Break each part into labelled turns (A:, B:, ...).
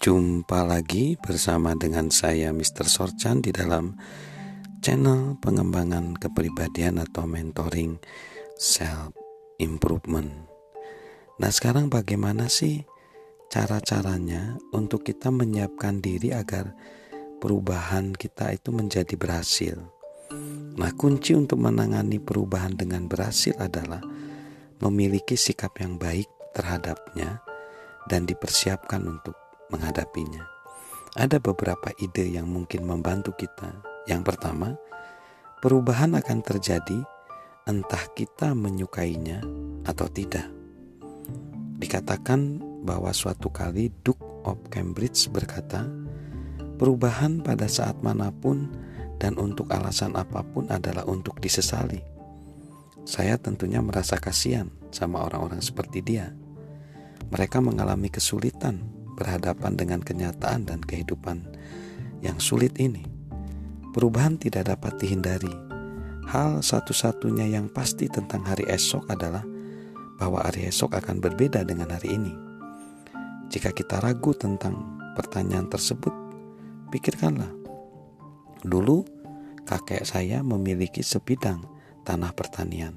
A: Jumpa lagi bersama dengan saya Mr. Sorchan di dalam channel pengembangan kepribadian atau mentoring self improvement. Nah, sekarang bagaimana sih cara-caranya untuk kita menyiapkan diri agar perubahan kita itu menjadi berhasil? Nah, kunci untuk menangani perubahan dengan berhasil adalah memiliki sikap yang baik terhadapnya dan dipersiapkan untuk menghadapinya. Ada beberapa ide yang mungkin membantu kita. Yang pertama, perubahan akan terjadi entah kita menyukainya atau tidak. Dikatakan bahwa suatu kali Duke of Cambridge berkata, perubahan pada saat mana pun dan untuk alasan apa pun adalah untuk disesali. Saya tentunya merasa kasihan sama orang-orang seperti dia. Mereka mengalami kesulitan berhadapan dengan kenyataan dan kehidupan yang sulit ini. Perubahan tidak dapat dihindari. Hal satu-satunya yang pasti tentang hari esok adalah bahwa hari esok akan berbeda dengan hari ini. Jika kita ragu tentang pertanyaan tersebut, pikirkanlah Dulu kakek saya memiliki sebidang tanah pertanian.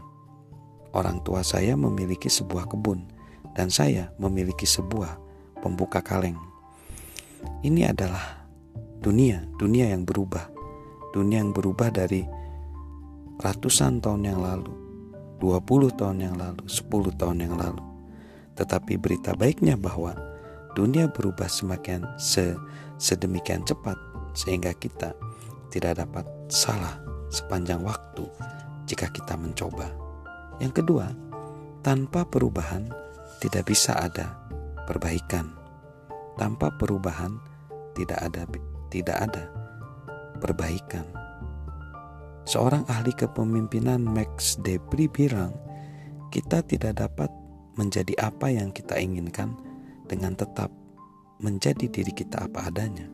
A: Orang tua saya memiliki sebuah kebun dan saya memiliki sebuah pembuka kaleng. Ini adalah dunia, dunia yang berubah. Dunia yang berubah dari ratusan tahun yang lalu, 20 tahun yang lalu, 10 tahun yang lalu. Tetapi berita baiknya bahwa dunia berubah semakin se sedemikian cepat sehingga kita tidak dapat salah sepanjang waktu jika kita mencoba. Yang kedua, tanpa perubahan tidak bisa ada perbaikan. Tanpa perubahan tidak ada tidak ada perbaikan. Seorang ahli kepemimpinan Max Debris bilang, kita tidak dapat menjadi apa yang kita inginkan dengan tetap menjadi diri kita apa adanya.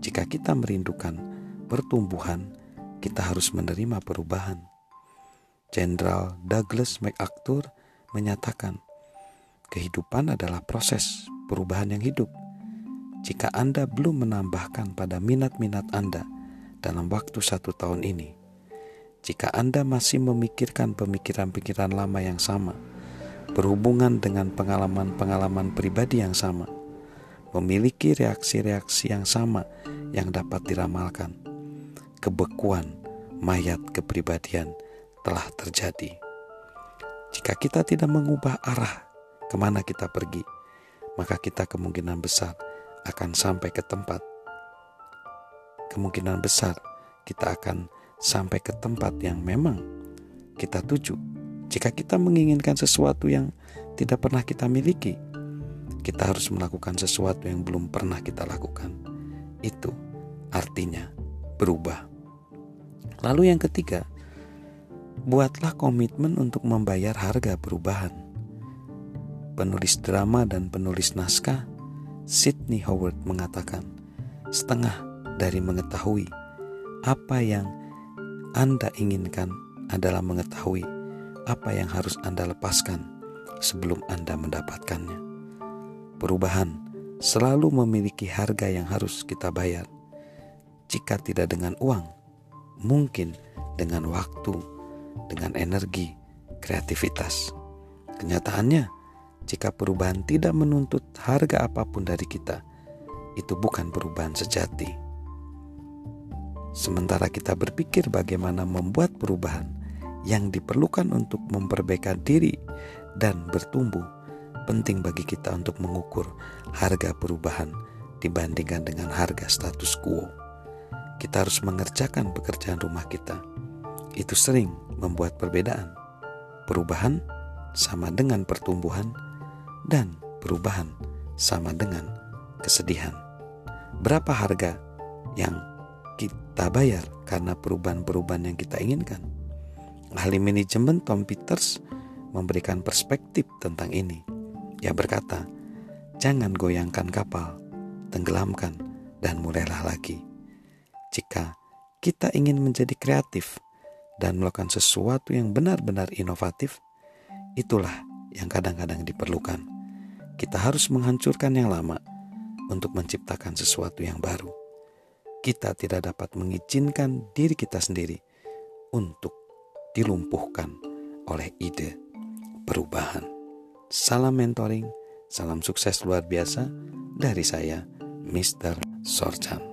A: Jika kita merindukan pertumbuhan, kita harus menerima perubahan. Jenderal Douglas MacArthur menyatakan, kehidupan adalah proses perubahan yang hidup. Jika Anda belum menambahkan pada minat-minat Anda dalam waktu satu tahun ini, jika Anda masih memikirkan pemikiran-pikiran lama yang sama, berhubungan dengan pengalaman-pengalaman pribadi yang sama, memiliki reaksi-reaksi yang sama yang dapat diramalkan, kebekuan mayat kepribadian telah terjadi. Jika kita tidak mengubah arah ke mana kita pergi, maka kita kemungkinan besar akan sampai ke tempat. Kemungkinan besar kita akan sampai ke tempat yang memang kita tuju. Jika kita menginginkan sesuatu yang tidak pernah kita miliki, kita harus melakukan sesuatu yang belum pernah kita lakukan. Itu artinya berubah. Lalu yang ketiga, buatlah komitmen untuk membayar harga perubahan. Penulis drama dan penulis naskah Sidney Howard mengatakan, setengah dari mengetahui apa yang Anda inginkan adalah mengetahui apa yang harus Anda lepaskan sebelum Anda mendapatkannya. Perubahan selalu memiliki harga yang harus kita bayar. Jika tidak dengan uang, mungkin dengan waktu, dengan energi, kreativitas. Kenyataannya, jika perubahan tidak menuntut harga apa pun dari kita, itu bukan perubahan sejati. Sementara kita berpikir bagaimana membuat perubahan yang diperlukan untuk memperbaiki diri dan bertumbuh, penting bagi kita untuk mengukur harga perubahan dibandingkan dengan harga status quo kita harus mengerjakan pekerjaan rumah kita. Itu sering membuat perbedaan. Perubahan sama dengan pertumbuhan, dan perubahan sama dengan kesedihan. Berapa harga yang kita bayar karena perubahan-perubahan yang kita inginkan? Ahli manajemen Tom Peters memberikan perspektif tentang ini. Ia berkata, "Jangan goyangkan kapal, tenggelamkan, dan mulailah lagi." Jika kita ingin menjadi kreatif dan melakukan sesuatu yang benar-benar inovatif, itulah yang kadang-kadang diperlukan. Kita harus menghancurkan yang lama untuk menciptakan sesuatu yang baru. Kita tidak dapat mengizinkan diri kita sendiri untuk dilumpuhkan oleh ide perubahan. Salam mentoring, salam sukses luar biasa dari saya, Mr. Sorchan.